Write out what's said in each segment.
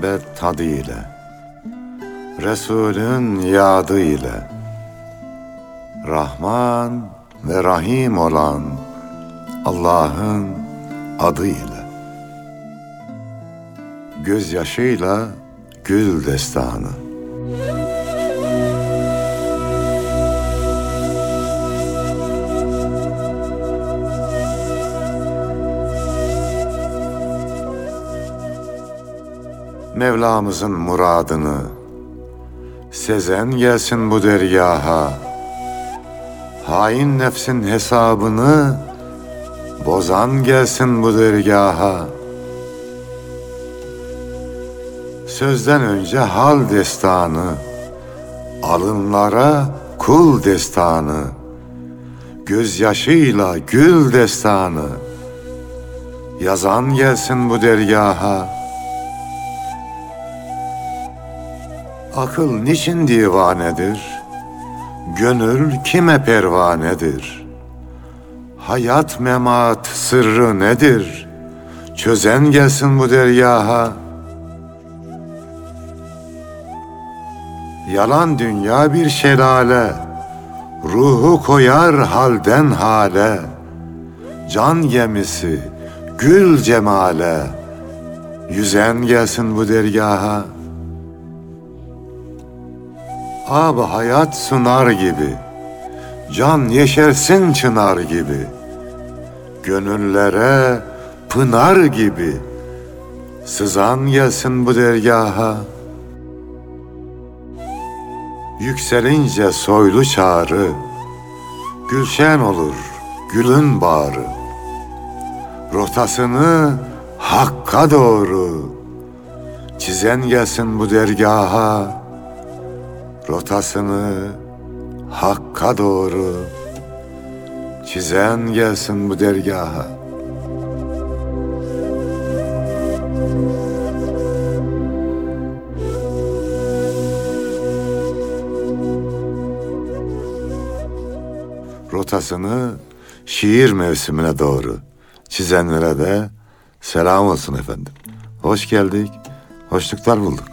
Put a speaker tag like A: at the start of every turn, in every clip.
A: muhabbet tadı Resulün yadı Rahman ve Rahim olan Allah'ın adı ile, gözyaşıyla gül destanı. Mevlamızın muradını. Sezen gelsin bu dergaha. Hain nefsin hesabını Bozan gelsin bu dergaha. Sözden önce hal destanı Alınlara kul destanı Gözyaşıyla gül destanı. Yazan gelsin bu dergaha Akıl niçin divanedir? Gönül kime pervanedir? Hayat memat sırrı nedir? Çözen gelsin bu deryaha. Yalan dünya bir şelale, Ruhu koyar halden hale, Can gemisi, gül cemale, Yüzen gelsin bu dergaha. Ab hayat sunar gibi, can yeşersin çınar gibi, gönüllere pınar gibi, sızan gelsin bu dergaha. Yükselince soylu çağrı, gülşen olur gülün bağrı. Rotasını hakka doğru, çizen gelsin bu dergaha rotasını Hakk'a doğru çizen gelsin bu dergaha. Rotasını şiir mevsimine doğru çizenlere de selam olsun efendim. Hoş geldik, hoşluklar bulduk.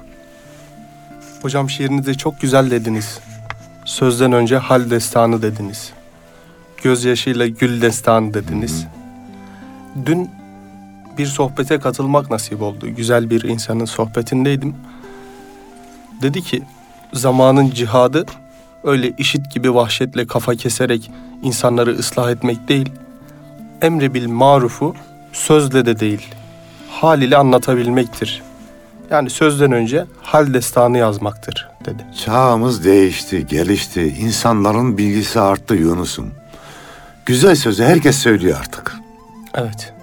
B: Hocam şiirinizi çok güzel dediniz. Sözden önce hal destanı dediniz. Gözyaşıyla gül destanı dediniz. Dün bir sohbete katılmak nasip oldu. Güzel bir insanın sohbetindeydim. Dedi ki zamanın cihadı öyle işit gibi vahşetle kafa keserek insanları ıslah etmek değil. Emre bil marufu sözle de değil, hal ile anlatabilmektir yani sözden önce hal destanı yazmaktır dedi.
A: Çağımız değişti, gelişti. İnsanların bilgisi arttı Yunus'um. Güzel sözü herkes söylüyor artık.
B: Evet.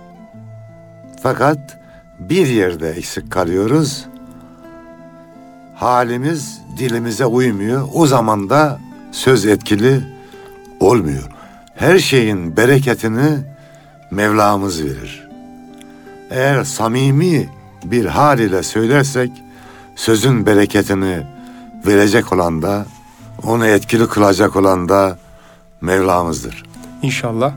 A: Fakat bir yerde eksik kalıyoruz. Halimiz dilimize uymuyor. O zaman da söz etkili olmuyor. Her şeyin bereketini Mevlamız verir. Eğer samimi bir hal ile söylersek sözün bereketini verecek olan da onu etkili kılacak olan da Mevlamızdır.
B: İnşallah.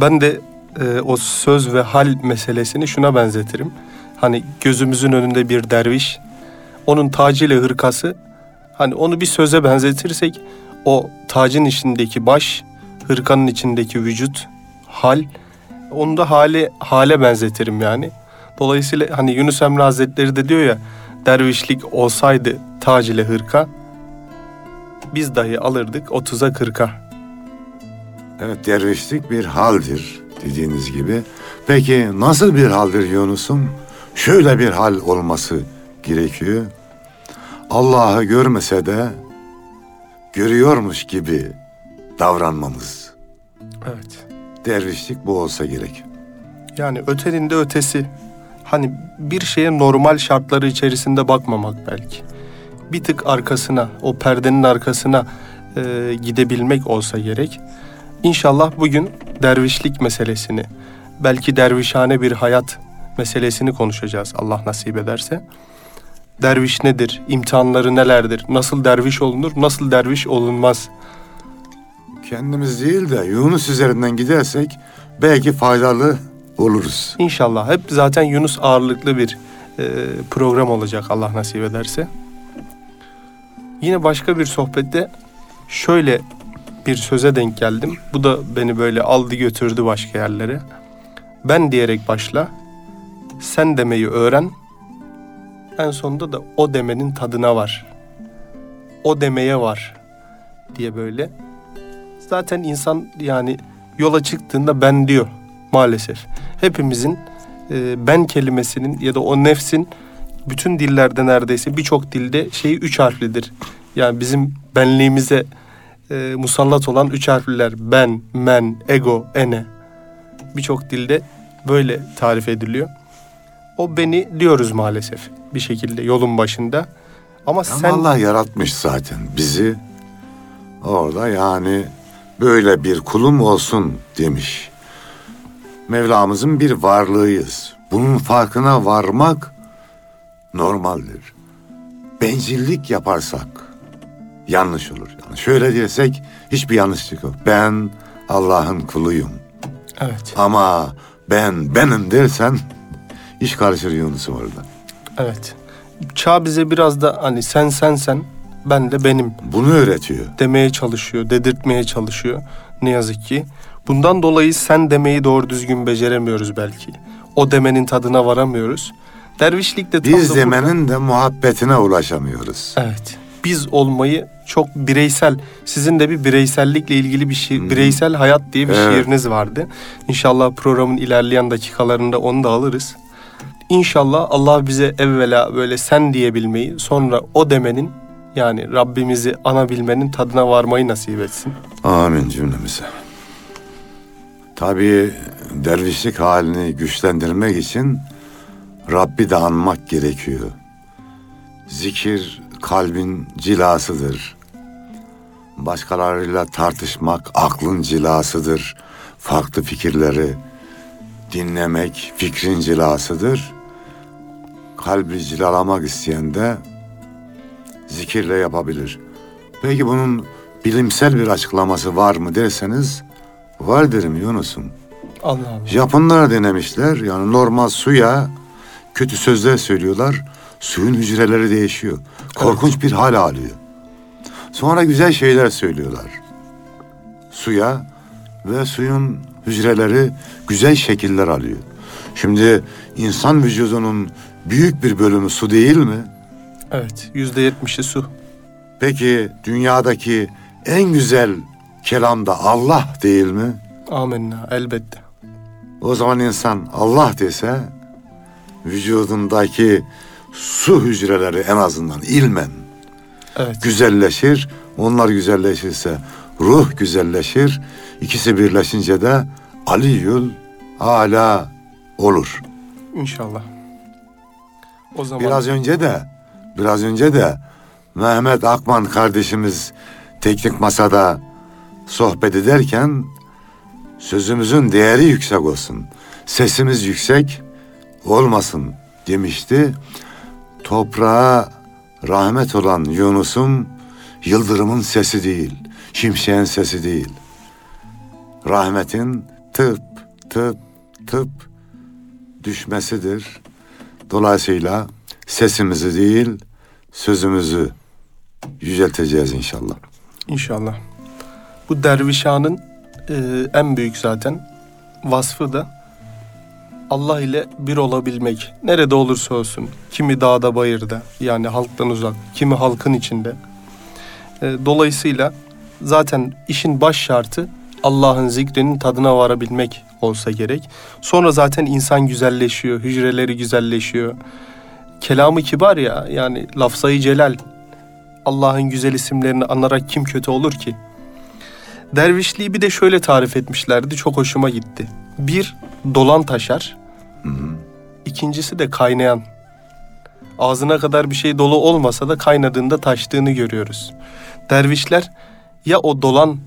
B: Ben de e, o söz ve hal meselesini şuna benzetirim. Hani gözümüzün önünde bir derviş, onun tacıyla hırkası, hani onu bir söze benzetirsek o tacın içindeki baş, hırkanın içindeki vücut, hal, onu da hale hale benzetirim yani. Dolayısıyla hani Yunus Emre Hazretleri de diyor ya dervişlik olsaydı tac ile hırka biz dahi alırdık 30'a 40'a.
A: Evet dervişlik bir haldir dediğiniz gibi. Peki nasıl bir haldir Yunus'um? Şöyle bir hal olması gerekiyor. Allah'ı görmese de görüyormuş gibi davranmamız.
B: Evet.
A: Dervişlik bu olsa gerek.
B: Yani ötenin de ötesi hani bir şeye normal şartları içerisinde bakmamak belki. Bir tık arkasına, o perdenin arkasına e, gidebilmek olsa gerek. İnşallah bugün dervişlik meselesini, belki dervişhane bir hayat meselesini konuşacağız Allah nasip ederse. Derviş nedir? İmtihanları nelerdir? Nasıl derviş olunur? Nasıl derviş olunmaz?
A: Kendimiz değil de Yunus üzerinden gidersek belki faydalı oluruz.
B: İnşallah. Hep zaten Yunus ağırlıklı bir e, program olacak Allah nasip ederse. Yine başka bir sohbette şöyle bir söze denk geldim. Bu da beni böyle aldı götürdü başka yerlere. Ben diyerek başla, sen demeyi öğren, en sonunda da o demenin tadına var. O demeye var diye böyle. Zaten insan yani yola çıktığında ben diyor maalesef. Hepimizin e, ben kelimesinin ya da o nefsin bütün dillerde neredeyse birçok dilde şeyi üç harflidir. Yani bizim benliğimize e, musallat olan üç harfliler ben, men, ego, ene. Birçok dilde böyle tarif ediliyor. O beni diyoruz maalesef bir şekilde yolun başında. Ama,
A: Ama
B: sen
A: Allah yaratmış zaten bizi. Orada yani böyle bir kulum olsun demiş. Mevlamızın bir varlığıyız. Bunun farkına varmak normaldir. Bencillik yaparsak yanlış olur. Yani şöyle desek hiçbir yanlışlık yok. Ben Allah'ın kuluyum.
B: evet,
A: Ama ben benim dersen iş karışır Yunus'um orada.
B: evet. Çağ bize biraz da hani sen sen sen ben de benim
A: Bunu öğretiyor.
B: demeye çalışıyor, dedirtmeye çalışıyor ne yazık ki. Bundan dolayı sen demeyi doğru düzgün beceremiyoruz belki. O demenin tadına varamıyoruz. Dervişlik de tam da
A: Biz
B: burada-
A: demenin de muhabbetine ulaşamıyoruz.
B: Evet. Biz olmayı çok bireysel, sizin de bir bireysellikle ilgili bir şiir, bireysel hayat diye bir
A: Evet.
B: şiiriniz vardı. İnşallah programın ilerleyen dakikalarında onu da alırız. İnşallah Allah bize evvela böyle sen diyebilmeyi, sonra o demenin yani Rabbimizi anabilmenin tadına varmayı nasip etsin.
A: Amin cümlemize. Tabii dervişlik halini güçlendirmek için Rabbi de anmak gerekiyor. Zikir kalbin cilasıdır. Başkalarıyla tartışmak aklın cilasıdır. Farklı fikirleri dinlemek fikrin cilasıdır. Kalbi cilalamak isteyen de zikirle yapabilir. Peki bunun bilimsel bir açıklaması var mı derseniz var derim Yunus'um.
B: Allah Allah.
A: Japonlar denemişler yani normal suya kötü sözler söylüyorlar. Suyun hücreleri değişiyor. Korkunç bir hal alıyor. Sonra güzel şeyler söylüyorlar. Suya ve suyun hücreleri güzel şekiller alıyor. Şimdi insan vücudunun büyük bir bölümü su değil mi?
B: Evet, yüzde yetmişi su.
A: Peki dünyadaki en güzel kelam da Allah değil mi?
B: Amenna, elbette.
A: O zaman insan Allah dese vücudundaki su hücreleri en azından ilmen
B: Evet,
A: güzelleşir. Onlar güzelleşirse ruh güzelleşir. İkisi birleşince de Aliyül Ala olur.
B: inşallah. O zaman
A: Biraz önce de biraz önce de Mehmet Akman kardeşimiz teknik masada sohbet ederken sözümüzün değeri yüksek olsun. Sesimiz yüksek olmasın demişti. Toprağa rahmet olan Yunus'um yıldırımın sesi değil, şimşeğin sesi değil. Rahmetin tıp tıp tıp düşmesidir. Dolayısıyla sesimizi değil, sözümüzü yücelteceğiz inşallah.
B: İnşallah. Bu dervişanın e, en büyük zaten vasfı da Allah ile bir olabilmek. Nerede olursa olsun. Kimi dağda bayırda yani halktan uzak, kimi halkın içinde. E, dolayısıyla zaten işin baş şartı Allah'ın zikrinin tadına varabilmek olsa gerek. Sonra zaten insan güzelleşiyor, hücreleri güzelleşiyor. Kelamı kibar ya yani lafzayı celal. Allah'ın güzel isimlerini anarak kim kötü olur ki? Dervişliği bir de şöyle tarif etmişlerdi. Çok hoşuma gitti. Bir, dolan taşar. İkincisi de kaynayan. Ağzına kadar bir şey dolu olmasa da kaynadığında taştığını görüyoruz. Dervişler ya o dolan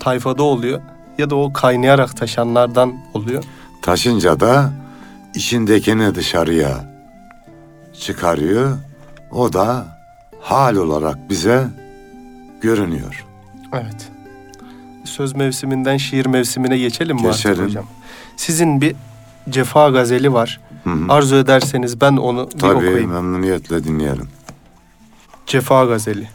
B: tayfada oluyor ya da o kaynayarak taşanlardan oluyor.
A: Taşınca da içindekini dışarıya çıkarıyor. O da hal olarak bize görünüyor.
B: Evet. Söz mevsiminden şiir mevsimine geçelim mi artık
A: Geçelim.
B: hocam? Sizin bir cefa gazeli var. Arzu ederseniz ben onu bir
A: Tabii
B: okuyayım.
A: memnuniyetle dinleyelim.
B: Cefa Gazeli.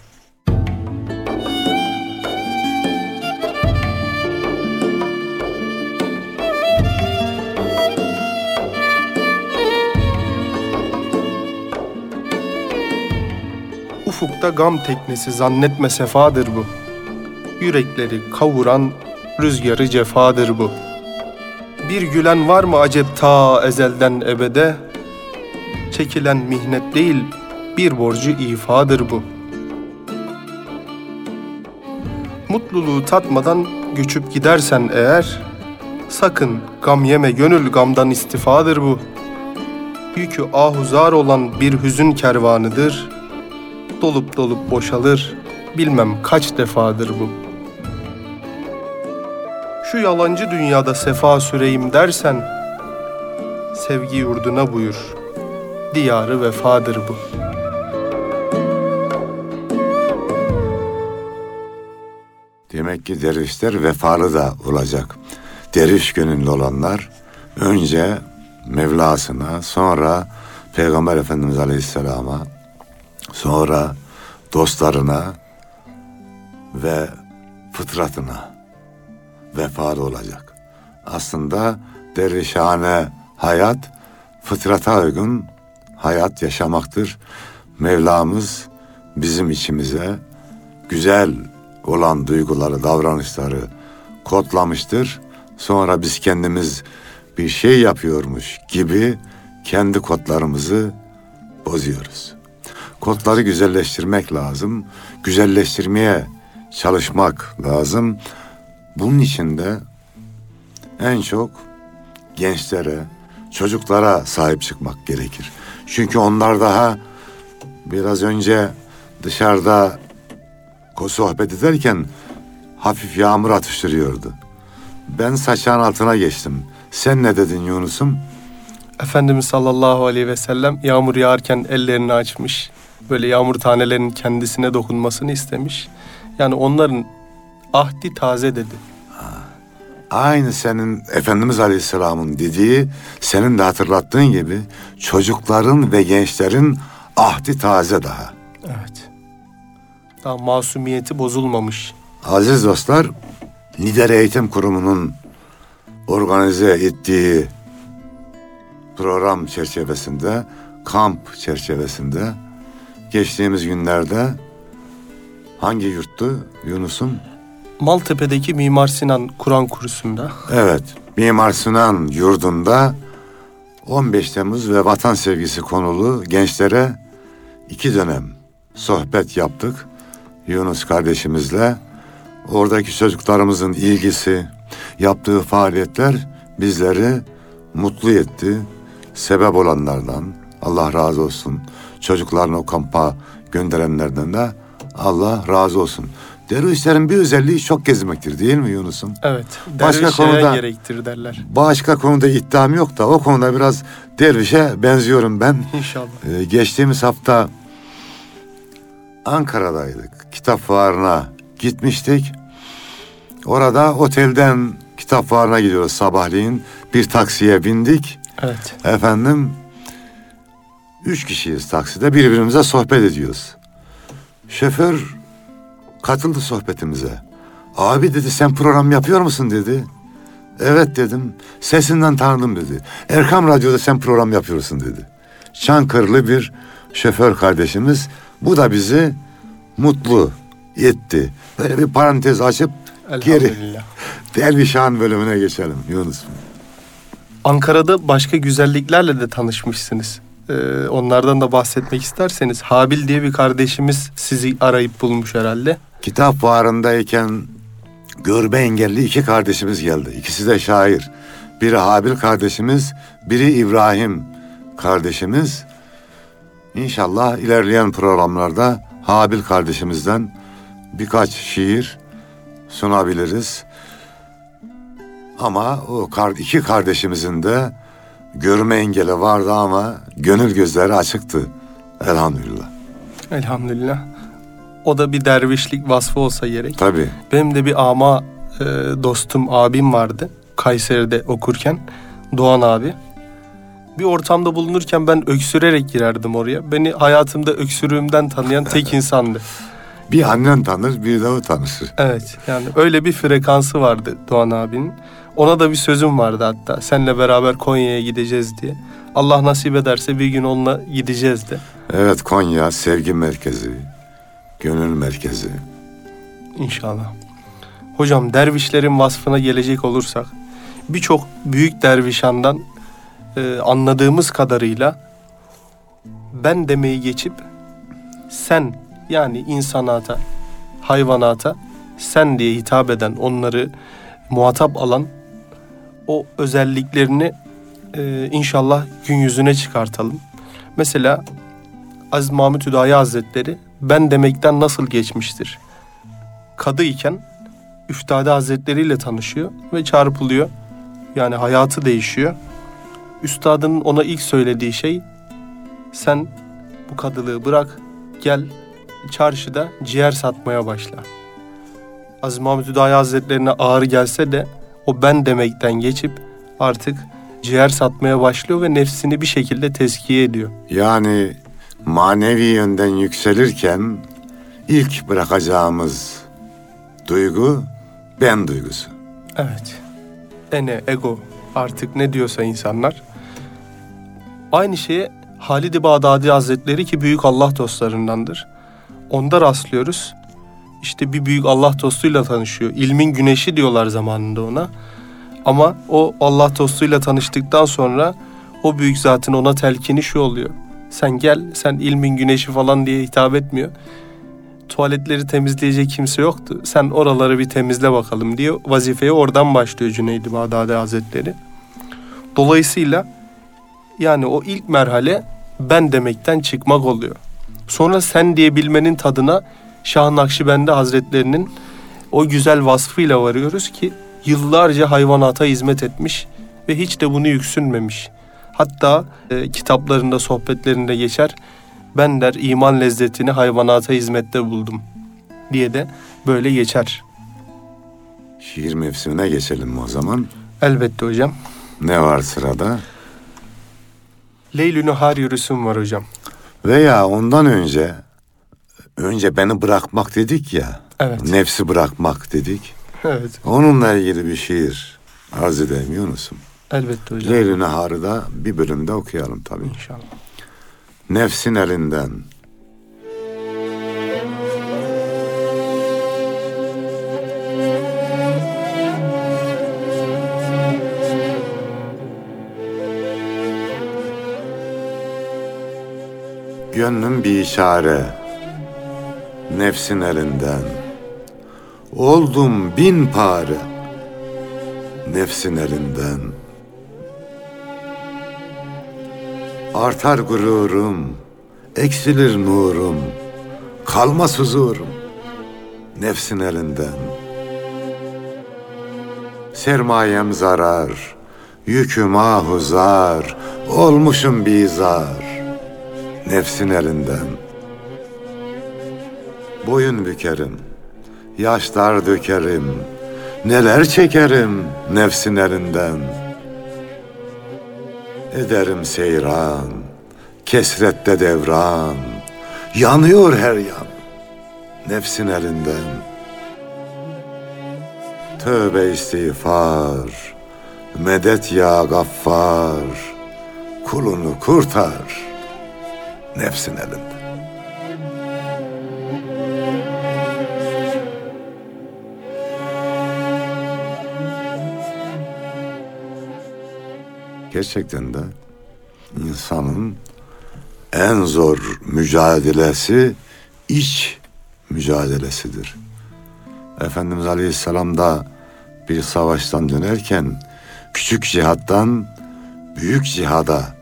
B: Ufukta gam teknesi zannetme sefadır bu. Yürekleri kavuran rüzgarı cefadır bu. Bir gülen var mı acep ta ezelden ebede? Çekilen mihnet değil, bir borcu ifadır bu. Mutluluğu tatmadan göçüp gidersen eğer, sakın gam yeme gönül gamdan istifadır bu. Yükü ahuzar olan bir hüzün kervanıdır. Dolup dolup boşalır, bilmem kaç defadır bu. Şu yalancı dünyada sefa süreyim dersen, sevgi yurduna buyur. Diyarı vefadır bu.
A: Demek ki dervişler vefalı da olacak. Derviş gönüllü olanlar önce Mevlasına, sonra Peygamber Efendimiz Aleyhisselam'a, sonra dostlarına ve fıtratına vefalı olacak. Aslında dervişhane hayat fıtrata uygun hayat yaşamaktır. Mevlamız bizim içimize güzel olan duyguları, davranışları kodlamıştır. Sonra biz kendimiz bir şey yapıyormuş gibi kendi kodlarımızı bozuyoruz. Kodları güzelleştirmek lazım. Güzelleştirmeye çalışmak lazım. Bunun için de en çok gençlere, çocuklara sahip çıkmak gerekir. Çünkü onlar daha biraz önce dışarıda sohbet ederken hafif yağmur atıştırıyordu. Ben saçağın altına geçtim. Sen ne dedin Yunus'um?
B: Efendimiz sallallahu aleyhi ve sellem yağmur yağarken ellerini açmış. Böyle yağmur tanelerinin kendisine dokunmasını istemiş. Yani onların ahdi taze dedi.
A: Aynı senin Efendimiz Aleyhisselam'ın dediği, senin de hatırlattığın gibi çocukların ve gençlerin ahdi taze daha.
B: Evet. Daha masumiyeti bozulmamış.
A: Aziz dostlar, Lider Eğitim Kurumu'nun organize ettiği program çerçevesinde, kamp çerçevesinde geçtiğimiz günlerde hangi yurttu Yunus'um?
B: Maltepe'deki Mimar Sinan Kur'an kursunda.
A: Evet, Mimar Sinan yurdunda 15 Temmuz ve vatan sevgisi konulu gençlere iki dönem sohbet yaptık. Yunus kardeşimizle. Oradaki çocuklarımızın ilgisi, yaptığı faaliyetler bizleri mutlu etti. Sebep olanlardan Allah razı olsun. Çocuklarını o kampa gönderenlerden de Allah razı olsun. Dervişlerin bir özelliği çok gezmektir değil mi Yunus'um?
B: Evet.
A: Başka konuda...
B: gerektir derler.
A: Başka konuda iddiam yok da o konuda biraz dervişe benziyorum ben.
B: İnşallah.
A: Ee, geçtiğimiz hafta Ankara'daydık. Kitap fuarına gitmiştik. Orada otelden kitap fuarına gidiyoruz sabahleyin. Bir taksiye bindik.
B: Evet.
A: Efendim üç kişiyiz takside birbirimize sohbet ediyoruz. Şoför katıldı sohbetimize. Abi dedi sen program yapıyor musun dedi. Evet dedim. Sesinden tanıdım dedi. Erkam Radyo'da sen program yapıyorsun dedi. Çankırılı bir şoför kardeşimiz. Bu da bizi mutlu etti. Böyle bir parantez açıp geri. Dervişhan bölümüne geçelim Yunus.
B: Ankara'da başka güzelliklerle de tanışmışsınız. Ee, onlardan da bahsetmek isterseniz Habil diye bir kardeşimiz sizi arayıp bulmuş herhalde.
A: Kitap fuarındayken görme engelli iki kardeşimiz geldi. İkisi de şair. Biri Habil kardeşimiz, biri İbrahim kardeşimiz. İnşallah ilerleyen programlarda Habil kardeşimizden birkaç şiir sunabiliriz. Ama o iki kardeşimizin de görme engeli vardı ama gönül gözleri açıktı. Elhamdülillah.
B: Elhamdülillah. O da bir dervişlik vasfı olsa gerek.
A: Tabii.
B: Benim de bir ama e, dostum, abim vardı. Kayseri'de okurken. Doğan abi. bir ortamda bulunurken ben öksürerek girerdim oraya. Beni hayatımda öksürüğümden tanıyan tek insandı.
A: Bir annen tanır, bir de o tanır.
B: Evet yani öyle bir frekansı vardı Doğan abinin. Ona da bir sözüm vardı hatta. Seninle beraber Konya'ya gideceğiz diye. Allah nasip ederse bir gün onunla gideceğiz de.
A: Evet Konya sevgi merkezi, gönül merkezi.
B: İnşallah. Hocam dervişlerin vasfına gelecek olursak birçok büyük dervişandan e, anladığımız kadarıyla ben demeyi geçip sen yani insanata, hayvanata sen diye hitap eden, onları muhatap alan o özelliklerini e, inşallah gün yüzüne çıkartalım. Mesela Aziz Mahmut Hüdayi Hazretleri ben demekten nasıl geçmiştir? Kadı iken Üftade Hazretleri ile tanışıyor ve çarpılıyor. Yani hayatı değişiyor. Üstadın ona ilk söylediği şey sen bu kadılığı bırak gel çarşıda ciğer satmaya başla. Aziz Mahmut Hüdayi Hazretlerine ağır gelse de o ben demekten geçip artık ciğer satmaya başlıyor ve nefsini bir şekilde teskiye ediyor.
A: Yani manevi yönden yükselirken ilk bırakacağımız duygu ben duygusu.
B: Evet. Ene, ego artık ne diyorsa insanlar. Aynı şeye Halid-i Bağdadi Hazretleri ki büyük Allah dostlarındandır. Onda rastlıyoruz. İşte bir büyük Allah dostuyla tanışıyor. İlmin güneşi diyorlar zamanında ona. Ama o Allah dostuyla tanıştıktan sonra o büyük zatın ona telkini şu oluyor. Sen gel, sen ilmin güneşi falan diye hitap etmiyor. Tuvaletleri temizleyecek kimse yoktu. Sen oraları bir temizle bakalım diye vazifeye oradan başlıyor Cüneyd-i Bağdadi Hazretleri. Dolayısıyla yani o ilk merhale ben demekten çıkmak oluyor. Sonra sen diyebilmenin tadına Şah Nakşibendi Hazretlerinin o güzel vasfıyla varıyoruz ki yıllarca hayvanata hizmet etmiş ve hiç de bunu yüksünmemiş. Hatta e, kitaplarında, sohbetlerinde geçer. Ben der iman lezzetini hayvanata hizmette buldum diye de böyle geçer.
A: Şiir mevsimine geçelim o zaman.
B: Elbette hocam.
A: Ne var sırada?
B: Leylü Nihar yürüsüm var hocam.
A: Veya ondan önce önce beni bırakmak dedik ya.
B: Evet.
A: Nefsi bırakmak dedik.
B: Evet.
A: Onunla ilgili bir şiir arz edeyim Yunus'um.
B: Elbette hocam.
A: Leyl-i Nehar'ı da bir bölümde okuyalım tabii.
B: İnşallah.
A: Nefsin elinden. Gönlüm bir işare, nefsin elinden. Oldum bin pare, nefsin elinden. Artar gururum, eksilir nurum, kalmaz huzurum, nefsin elinden. Sermayem zarar, yüküm ahuzar, olmuşum bizar, nefsin elinden. Boyun bükerim, yaşlar dökerim, neler çekerim nefsin elinden.'' Ederim seyran, kesrette devran, yanıyor her yan, nefsin elinden. Tövbe istiğfar, medet ya gaffar, kulunu kurtar, nefsin elinden. Gerçekten de insanın en zor mücadelesi iç mücadelesidir. Efendimiz Aleyhisselam da bir savaştan dönerken küçük cihattan büyük cihada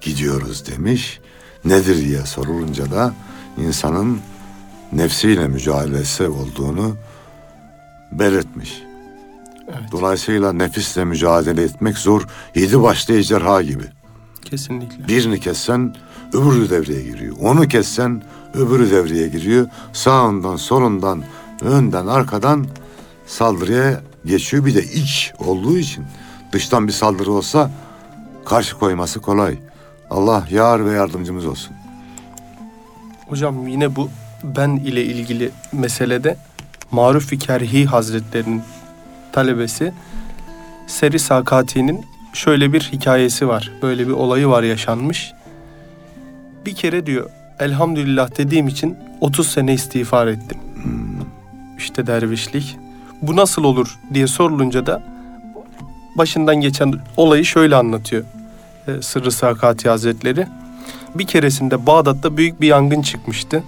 A: gidiyoruz demiş. Nedir diye sorulunca da insanın nefsiyle mücadelesi olduğunu belirtmiş.
B: Evet.
A: Dolayısıyla nefisle mücadele etmek zor. Yedi başlı ejderha gibi.
B: Kesinlikle.
A: Birini kessen öbürü devreye giriyor. Onu kessen öbürü devreye giriyor. Sağından, solundan, önden, arkadan saldırıya geçiyor. Bir de iç olduğu için dıştan bir saldırı olsa karşı koyması kolay. Allah yar ve yardımcımız olsun.
B: Hocam yine bu ben ile ilgili meselede Maruf Kerhi Hazretlerinin talebesi Seri Sakati'nin şöyle bir hikayesi var. Böyle bir olayı var yaşanmış. Bir kere diyor elhamdülillah dediğim için 30 sene istiğfar ettim. İşte dervişlik. Bu nasıl olur diye sorulunca da başından geçen olayı şöyle anlatıyor. e, Sırrı Sakati Hazretleri. Bir keresinde Bağdat'ta büyük bir yangın çıkmıştı.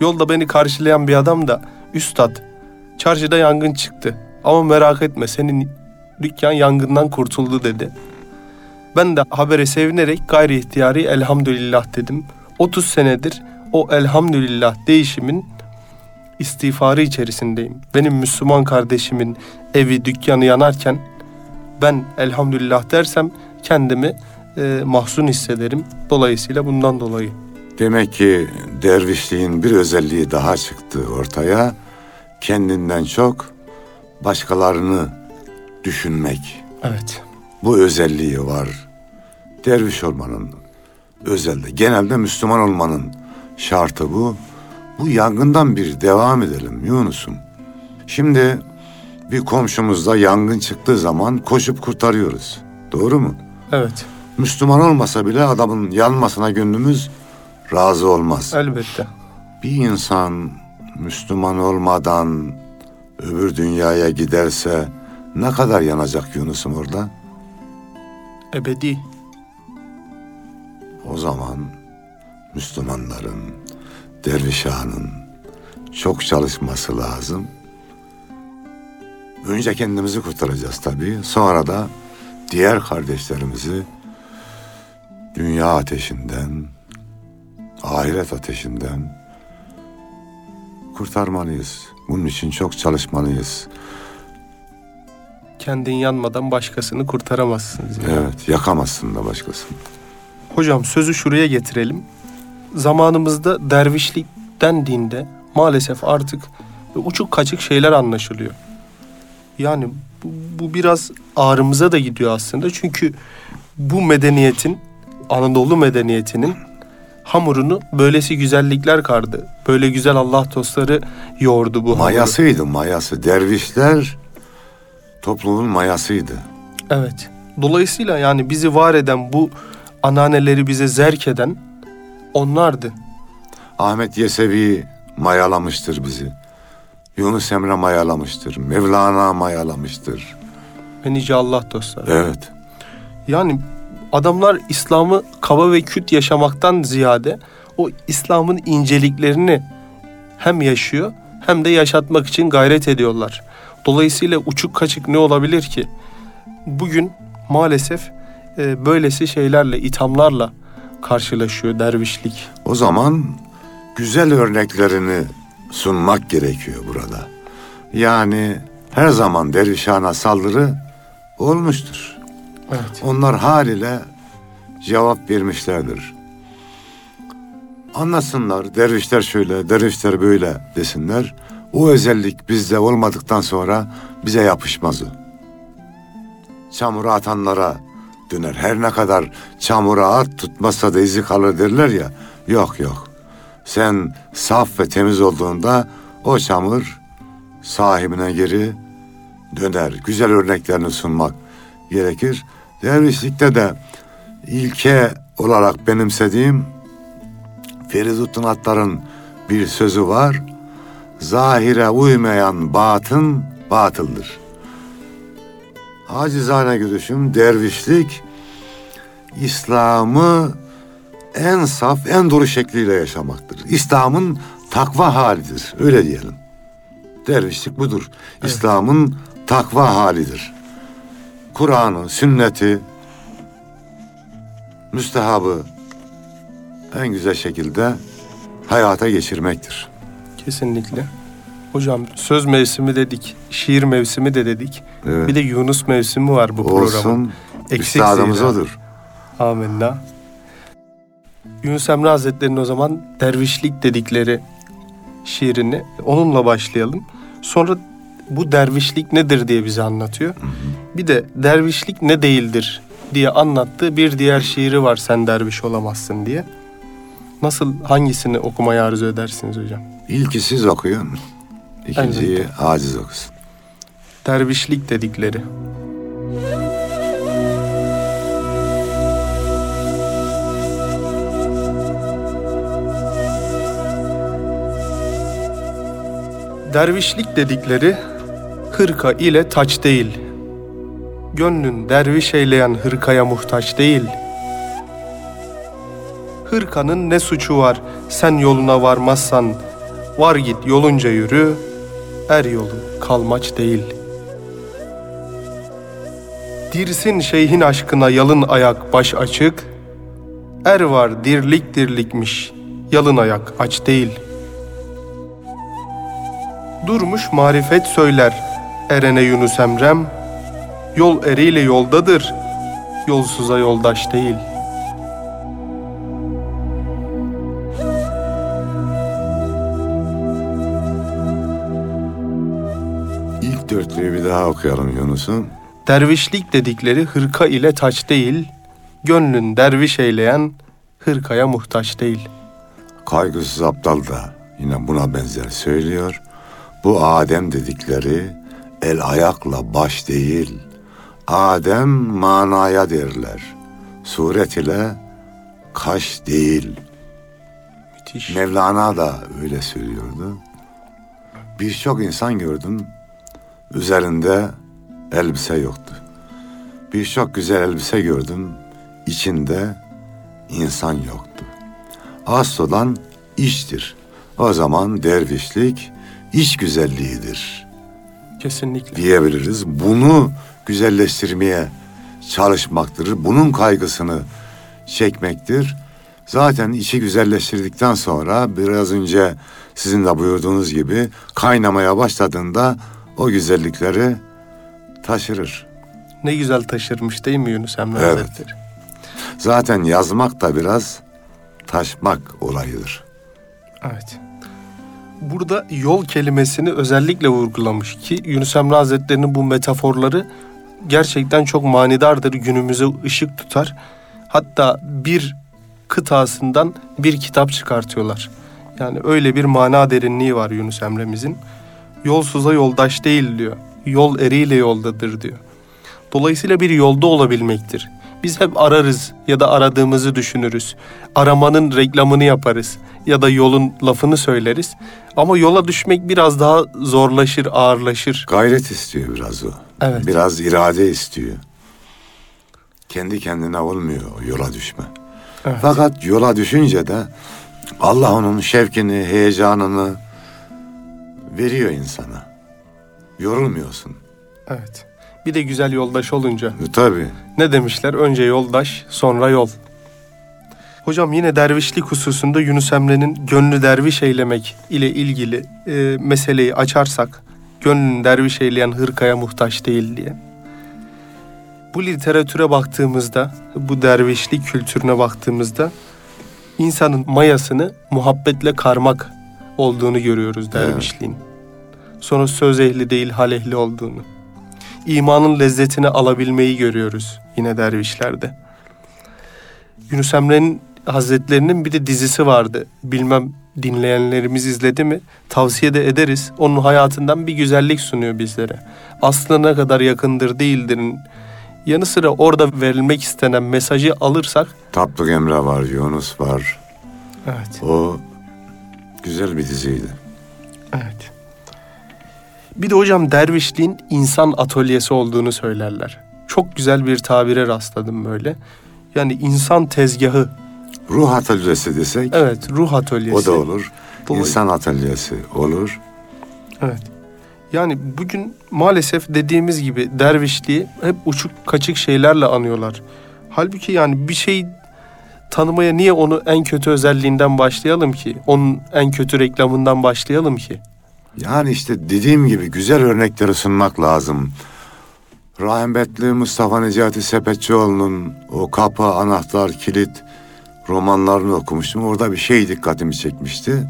B: Yolda beni karşılayan bir adam da Üstad çarşıda yangın çıktı ama merak etme senin dükkan yangından kurtuldu dedi. Ben de habere sevinerek gayri ihtiyari elhamdülillah dedim. 30 senedir o elhamdülillah değişimin istiğfarı içerisindeyim. Benim Müslüman kardeşimin evi dükkanı yanarken ben elhamdülillah dersem kendimi e, mahzun hissederim. Dolayısıyla bundan dolayı.
A: Demek ki dervişliğin bir özelliği daha çıktı ortaya. Kendinden çok başkalarını düşünmek.
B: Evet.
A: Bu özelliği var. Derviş olmanın özelde, genelde Müslüman olmanın şartı bu. Bu yangından bir devam edelim Yunus'um. Şimdi bir komşumuzda yangın çıktığı zaman koşup kurtarıyoruz. Doğru mu?
B: Evet.
A: Müslüman olmasa bile adamın yanmasına gönlümüz razı olmaz.
B: Elbette.
A: Bir insan Müslüman olmadan öbür dünyaya giderse ne kadar yanacak Yunus'um orada?
B: Ebedi.
A: O zaman Müslümanların, dervişanın çok çalışması lazım. Önce kendimizi kurtaracağız tabii. Sonra da diğer kardeşlerimizi dünya ateşinden, ahiret ateşinden kurtarmalıyız. Bunun için çok çalışmalıyız.
B: Kendin yanmadan başkasını kurtaramazsınız. yani.
A: Evet, yakamazsın da başkasını.
B: Hocam sözü şuraya getirelim. Zamanımızda dervişlik dendiğinde maalesef artık uçuk kaçık şeyler anlaşılıyor. Yani bu, bu biraz ağrımıza da gidiyor aslında. Çünkü bu medeniyetin, Anadolu medeniyetinin hamurunu böylesi güzellikler kardı. Böyle güzel Allah dostları yoğurdu bu hamuru.
A: Mayasıydı mayası. Dervişler toplumun mayasıydı.
B: Evet. Dolayısıyla yani bizi var eden bu ananeleri bize zerk eden onlardı.
A: Ahmet Yesevi mayalamıştır bizi. Yunus Emre mayalamıştır. Mevlana mayalamıştır.
B: Ve nice Allah dostları.
A: Evet.
B: Yani adamlar İslam'ı kaba ve küt yaşamaktan ziyade o İslam'ın inceliklerini hem yaşıyor hem de yaşatmak için gayret ediyorlar. Dolayısıyla uçuk kaçık ne olabilir ki? Bugün maalesef e, böylesi şeylerle, ithamlarla karşılaşıyor dervişlik.
A: O zaman güzel örneklerini sunmak gerekiyor burada. Yani her zaman dervişana saldırı olmuştur.
B: Evet.
A: Onlar haliyle cevap vermişlerdir. Anlasınlar, dervişler şöyle, dervişler böyle desinler. O özellik bizde olmadıktan sonra bize yapışmaz o. Çamura atanlara döner. Her ne kadar çamura at tutmazsa da izi kalır derler ya. Yok yok. Sen saf ve temiz olduğunda o çamur sahibine geri döner. Güzel örneklerini sunmak gerekir. Dervişlikte de ilke olarak benimsediğim Feridun Attar'ın bir sözü var. Zahire uymayan batın batıldır. Acizane görüşüm dervişlik İslam'ı en saf, en doğru şekliyle yaşamaktır. İslam'ın takva halidir. Öyle diyelim. Dervişlik budur. İslam'ın takva halidir. Kur'an'ı, sünneti, müstehabı en güzel şekilde hayata geçirmektir.
B: Kesinlikle. Hocam söz mevsimi dedik, şiir mevsimi de dedik.
A: Evet.
B: Bir de Yunus mevsimi var bu programın.
A: Olsun.
B: Eksik
A: Üstadımız odur.
B: Amenna. Yunus Emre Hazretleri'nin o zaman dervişlik dedikleri şiirini onunla başlayalım. Sonra bu dervişlik nedir diye bize anlatıyor. Bir de dervişlik ne değildir diye anlattığı bir diğer şiiri var sen derviş olamazsın diye. Nasıl hangisini okumayı arzu edersiniz hocam?
A: İlki siz okuyun. İkinciyi aciz okusun.
B: Dervişlik dedikleri. Dervişlik dedikleri hırka ile taç değil. Gönlün derviş eyleyen hırkaya muhtaç değil. Hırkanın ne suçu var sen yoluna varmazsan var git yolunca yürü er yolu kalmaç değil. Dirsin şeyhin aşkına yalın ayak baş açık, er var dirlik dirlikmiş yalın ayak aç değil.'' Durmuş marifet söyler erene Yunus Emrem. Yol eriyle yoldadır, yolsuza yoldaş değil.
A: İlk dörtlüğü bir daha okuyalım Yunus'un.
B: Dervişlik dedikleri hırka ile taç değil, gönlün derviş eyleyen hırkaya muhtaç değil.
A: Kaygısız aptal da yine buna benzer söylüyor. Bu Adem dedikleri el ayakla baş değil. Adem manaya derler. Suret ile kaş değil.
B: Müthiş.
A: Mevlana da öyle söylüyordu. Birçok insan gördüm. Üzerinde elbise yoktu. Birçok güzel elbise gördüm. içinde insan yoktu. Asıl olan iştir. O zaman dervişlik iç güzelliğidir
B: Kesinlikle.
A: diyebiliriz. Bunu güzelleştirmeye çalışmaktır. Bunun kaygısını çekmektir. Zaten içi güzelleştirdikten sonra biraz önce sizin de buyurduğunuz gibi kaynamaya başladığında o güzellikleri taşırır.
B: Ne güzel taşırmış değil mi Yunus Emre
A: Evet.
B: Hazretleri?
A: Zaten yazmak da biraz taşmak olayıdır.
B: Evet. Burada yol kelimesini özellikle vurgulamış ki Yunus Emre Hazretleri'nin bu metaforları gerçekten çok manidardır. Günümüze ışık tutar. Hatta bir kıtasından bir kitap çıkartıyorlar. Yani öyle bir mana derinliği var Yunus Emre'mizin. Yolsuza yoldaş değil diyor. Yol eriyle yoldadır diyor. Dolayısıyla bir yolda olabilmektir. Biz hep ararız ya da aradığımızı düşünürüz. Aramanın reklamını yaparız ya da yolun lafını söyleriz. Ama yola düşmek biraz daha zorlaşır, ağırlaşır.
A: Gayret istiyor biraz o.
B: Evet.
A: Biraz irade istiyor. Kendi kendine olmuyor yola düşme.
B: Evet.
A: Fakat yola düşünce de Allah onun şevkini, heyecanını veriyor insana. Yorulmuyorsun.
B: Evet. Bir de güzel yoldaş olunca
A: E, tabii.
B: ne demişler? Önce yoldaş, sonra yol. Hocam yine dervişlik hususunda Yunus Emre'nin gönlü derviş eylemek ile ilgili e, meseleyi açarsak, gönlünü derviş eyleyen hırkaya muhtaç değil diye. Bu literatüre baktığımızda, bu dervişlik kültürüne baktığımızda insanın mayasını muhabbetle karmak olduğunu görüyoruz dervişliğin. Sonra söz ehli değil hal ehli olduğunu. İmanın lezzetini alabilmeyi görüyoruz yine dervişlerde. Yunus Emre'nin Hazretlerinin bir de dizisi vardı. Bilmem dinleyenlerimiz izledi mi? Tavsiye de ederiz. Onun hayatından bir güzellik sunuyor bizlere. Aslına ne kadar yakındır değildir. Yanı sıra orada verilmek istenen mesajı alırsak
A: Tatlı Emre var, Yunus var.
B: evet.
A: O güzel bir diziydi.
B: Evet. Bir de hocam dervişliğin insan atölyesi olduğunu söylerler. Çok güzel bir tabire rastladım böyle. Yani insan tezgahı.
A: Ruh atölyesi desek
B: Evet, ruh atölyesi.
A: o da olur.
B: Dolay-
A: İnsan atölyesi olur.
B: Evet. Yani bugün maalesef dediğimiz gibi dervişliği hep uçuk kaçık şeylerle anıyorlar. Halbuki yani bir şey tanımaya niye onu en kötü özelliğinden başlayalım ki? Onun en kötü reklamından başlayalım ki?
A: Yani işte dediğim gibi güzel örnekleri sunmak lazım. Rahmetli Mustafa Necati Sepetçioğlu'nun o kapı, anahtar, kilit romanlarını okumuştum. Orada bir şey dikkatimi çekmişti.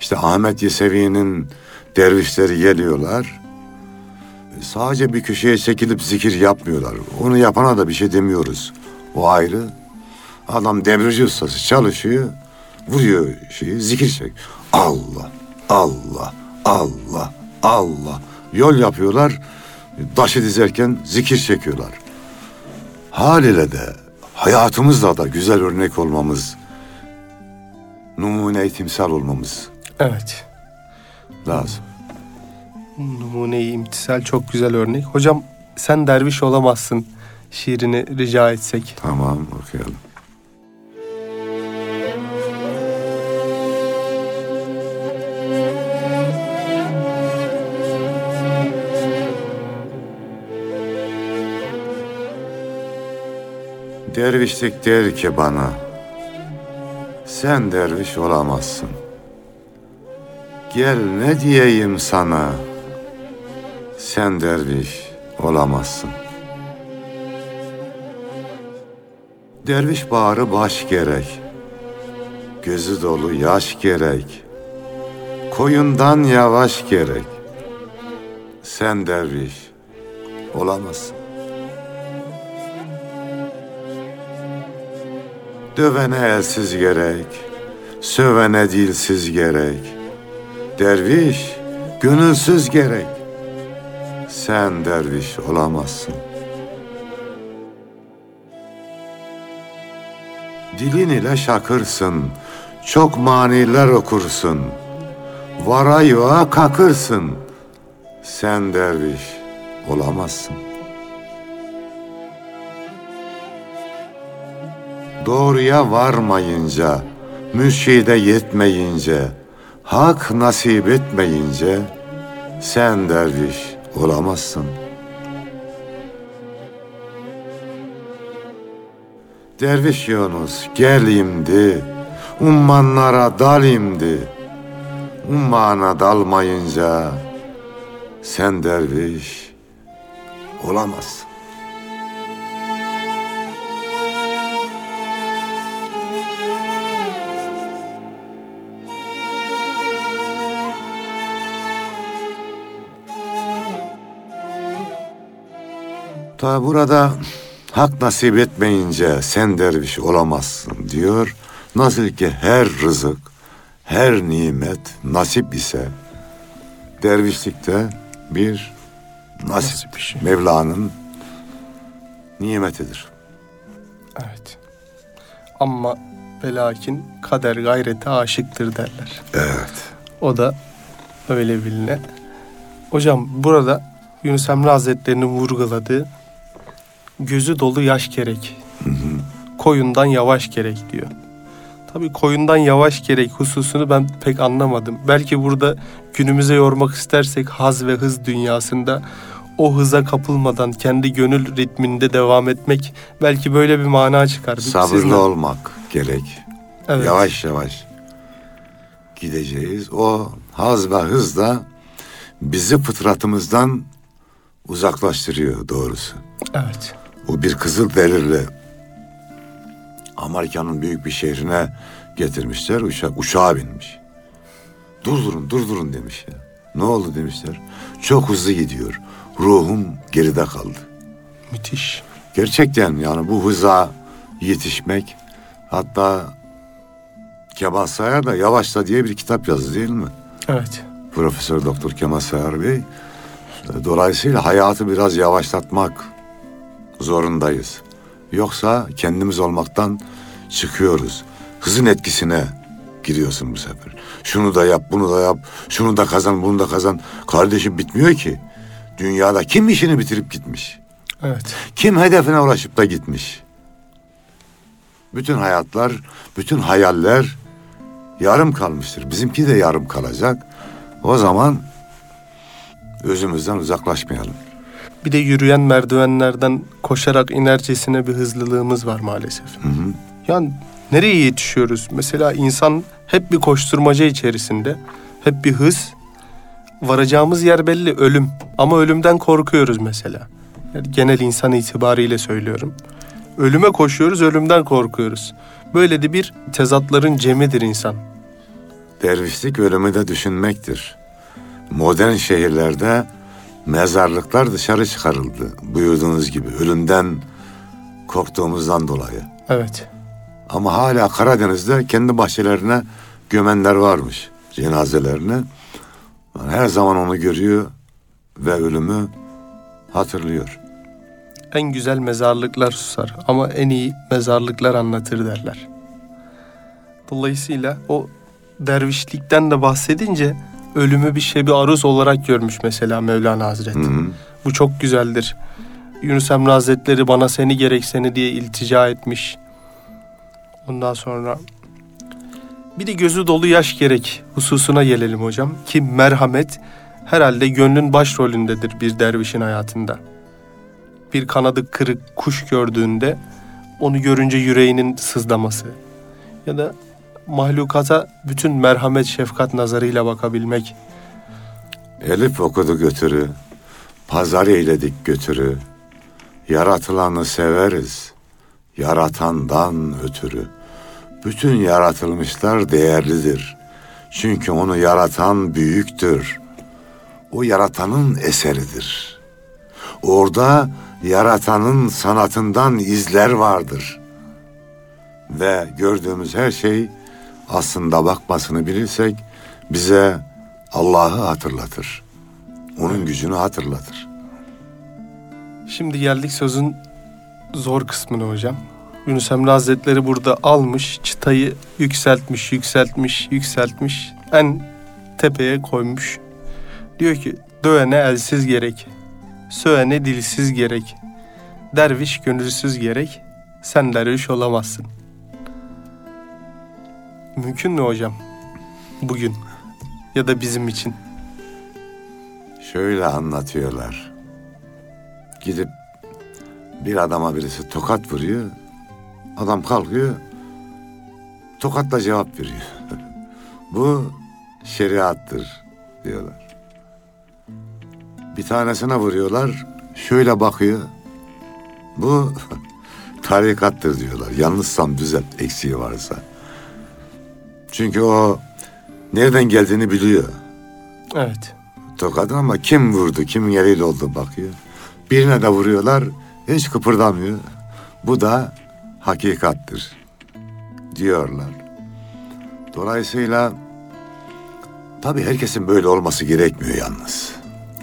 A: İşte Ahmet Yesevi'nin dervişleri geliyorlar. sadece bir köşeye çekilip zikir yapmıyorlar. Onu yapana da bir şey demiyoruz. O ayrı. Adam demirci ustası çalışıyor, vuruyor şeyi, zikir çek. Allah, Allah, Allah, Allah. Yol yapıyorlar, taşı dizerken zikir çekiyorlar. Haliyle de hayatımızla da güzel örnek olmamız, numune timsal olmamız
B: Evet.
A: lazım.
B: Numune-i imtisal çok güzel örnek. Hocam sen derviş olamazsın şiirini rica etsek.
A: Tamam okuyalım. Dervişlik der ki bana, sen derviş olamazsın. Gel ne diyeyim sana, sen derviş olamazsın. Derviş bağrı baş gerek, gözü dolu yaş gerek, koyundan yavaş gerek. Sen derviş olamazsın. Dövene elsiz gerek, sövene dilsiz gerek. Derviş gönülsüz gerek. Sen derviş olamazsın. Dilin ile şakırsın, çok maniler okursun. Vara yuva kakırsın. Sen derviş olamazsın. Doğruya varmayınca, mürşide yetmeyince, hak nasip etmeyince, sen derviş olamazsın. Derviş Yunus gelimdi, ummanlara dalimdi. Ummana dalmayınca, sen derviş olamazsın. Ta burada hak nasip etmeyince sen derviş olamazsın diyor. Nasıl ki her rızık, her nimet nasip ise dervişlikte bir nasip,
B: Nasip işi.
A: Mevla'nın nimetidir.
B: Evet. Ama ve lakin kader gayrete aşıktır derler.
A: Evet.
B: O da öyle biline. Hocam burada Yunus Emre Hazretleri'nin vurguladığı gözü dolu yaş gerek. Koyundan yavaş gerek diyor. Tabii koyundan yavaş gerek hususunu ben pek anlamadım. Belki burada günümüze yormak istersek haz ve hız dünyasında o hıza kapılmadan kendi gönül ritminde devam etmek belki böyle bir mana çıkar. Siz
A: Sabırlı
B: ne-
A: olmak gerek.
B: Evet.
A: Yavaş yavaş gideceğiz. O haz ve hız da bizi fıtratımızdan uzaklaştırıyor doğrusu.
B: Evet.
A: O bir kızıl delirle Amerika'nın büyük bir şehrine getirmişler. Uçak, uçağa binmiş. Durdurun, durdurun demiş ya. Ne oldu demişler. Çok hızlı gidiyor. Ruhum geride kaldı.
B: Müthiş.
A: Gerçekten yani bu hıza yetişmek hatta Kemal Sayar da Yavaşla diye bir kitap yazdı değil mi?
B: Evet.
A: Profesör Doktor Kemal Sayar Bey. Dolayısıyla hayatı biraz yavaşlatmak zorundayız. Yoksa kendimiz olmaktan çıkıyoruz. Hızın etkisine giriyorsun bu sefer. Şunu da yap, bunu da yap, şunu da kazan, bunu da kazan. Kardeşim bitmiyor ki. Dünyada kim işini bitirip gitmiş?
B: Evet.
A: Kim hedefine ulaşıp da gitmiş? Bütün hayatlar, bütün hayaller yarım kalmıştır. Bizimki de yarım kalacak. O zaman özümüzden uzaklaşmayalım.
B: Bir de yürüyen merdivenlerden koşarak inercesine bir hızlılığımız var maalesef. Yani nereye yetişiyoruz? Mesela insan hep bir koşturmaca içerisinde. Hep bir hız. Varacağımız yer belli ölüm. Ama ölümden korkuyoruz mesela. Yani genel insan itibariyle söylüyorum. Ölüme koşuyoruz, ölümden korkuyoruz. Böyle de bir tezatların cemidir insan.
A: Dervişlik ölümü de düşünmektir. Modern şehirlerde mezarlıklar dışarı çıkarıldı. Buyurduğunuz gibi ölümden korktuğumuzdan dolayı.
B: Evet.
A: Ama hala Karadeniz'de kendi bahçelerine gömenler varmış cenazelerini. Her zaman onu görüyor ve ölümü hatırlıyor.
B: En güzel mezarlıklar susar ama en iyi mezarlıklar anlatır derler. Dolayısıyla o dervişlikten de bahsedince ölümü bir şebi aruz olarak görmüş mesela Mevlana Hazreti.
A: Hı hı.
B: Bu çok güzeldir. Yunus Emre Hazretleri bana seni gerek seni diye iltica etmiş. Ondan sonra bir de gözü dolu yaş gerek hususuna gelelim hocam. Ki merhamet herhalde gönlün başrolündedir bir dervişin hayatında. Bir kanadı kırık kuş gördüğünde onu görünce yüreğinin sızlaması ya da mahlukata bütün merhamet şefkat nazarıyla bakabilmek.
A: Elif okudu götürü, pazar eyledik götürü. Yaratılanı severiz, yaratandan ötürü. Bütün yaratılmışlar değerlidir. Çünkü onu yaratan büyüktür. O yaratanın eseridir. Orada yaratanın sanatından izler vardır. Ve gördüğümüz her şey aslında bakmasını bilirsek bize Allah'ı hatırlatır. Onun gücünü hatırlatır.
B: Şimdi geldik sözün zor kısmına hocam. Yunus Emre Hazretleri burada almış, çıtayı yükseltmiş, yükseltmiş, yükseltmiş. En tepeye koymuş. Diyor ki dövene elsiz gerek, söğene dilsiz gerek, derviş gönülsüz gerek, sen derviş olamazsın. Mümkün mü hocam? Bugün ya da bizim için.
A: Şöyle anlatıyorlar. Gidip bir adama birisi tokat vuruyor. Adam kalkıyor. Tokatla cevap veriyor. Bu şeriattır diyorlar. Bir tanesine vuruyorlar. Şöyle bakıyor. Bu tarikattır diyorlar. Yanlışsam düzelt eksiği varsa. Çünkü o nereden geldiğini biliyor.
B: Evet.
A: Tokadın ama kim vurdu, kimin eliyle oldu bakıyor. Birine de vuruyorlar, hiç kıpırdamıyor. Bu da hakikattir diyorlar. Dolayısıyla tabii herkesin böyle olması gerekmiyor yalnız.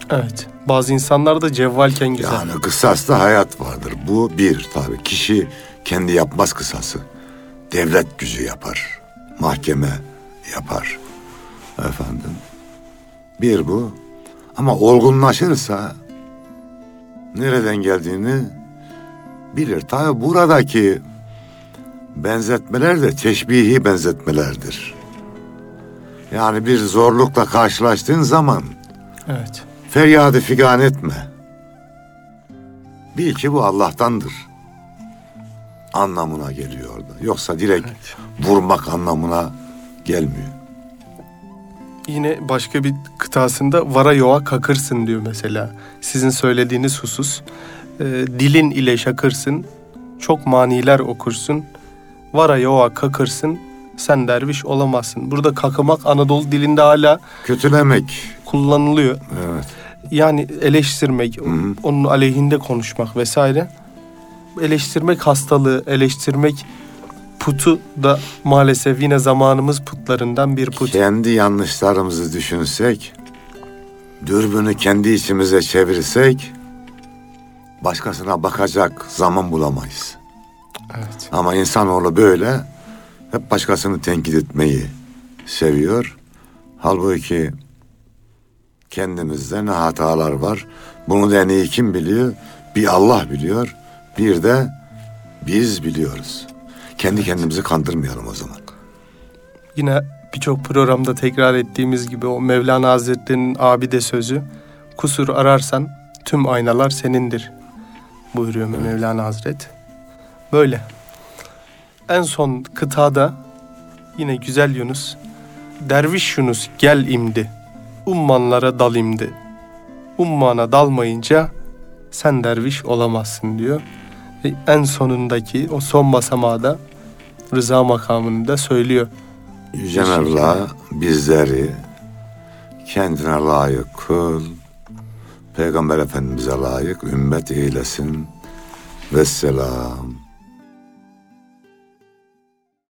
B: Evet. Bazı insanlar da cevvalken güzel.
A: Yani kısaslı hayat vardır. Bu bir tabii. Kişi kendi yapmaz kısası. Devlet gücü yapar. Mahkeme yapar. Efendim. Bir bu. Ama olgunlaşırsa nereden geldiğini bilir. Tabii buradaki benzetmeler de teşbihi benzetmelerdir. Yani bir zorlukla karşılaştığın zaman
B: Evet.
A: Feryadı figan etme. Bil ki bu Allah'tandır. Anlamına geliyor orada. Yoksa direkt
B: Evet.
A: vurmak anlamına gelmiyor.
B: Yine başka bir kıtasında vara yoğa kakırsın diyor mesela. Sizin söylediğiniz husus. e, dilin ile şakırsın, çok maniler okursun. Vara yoğa kakırsın, sen derviş olamazsın. Burada kakımak Anadolu dilinde hala
A: Kötülemek.
B: kullanılıyor.
A: Evet.
B: Yani eleştirmek,
A: hı.
B: onun aleyhinde konuşmak vesaire. Eleştirmek hastalığı, eleştirmek putu da maalesef yine zamanımız putlarından bir put.
A: Kendi yanlışlarımızı düşünsek, dürbünü kendi içimize çevirsek, başkasına bakacak zaman bulamayız.
B: Evet.
A: Ama insanoğlu böyle hep başkasını tenkit etmeyi seviyor. Halbuki kendimizde ne hatalar var. Bunu da en iyi kim biliyor? Bir Allah biliyor. Bir de biz biliyoruz. Kendi kendimizi kandırmayalım o zaman.
B: Yine birçok programda tekrar ettiğimiz gibi o Mevlana Hazretleri'nin abide sözü kusur ararsan tüm aynalar senindir buyuruyor Mevlana Hazret. Böyle. En son kıtada yine güzel Yunus Derviş Yunus gel imdi ummanlara dal imdi ummana dalmayınca sen derviş olamazsın diyor. Ve en sonundaki o son basamağı rıza makamında söylüyor.
A: Yüce Mevla bizleri kendine layık kıl. Peygamber Efendimiz'e layık ümmet eylesin. Vesselam.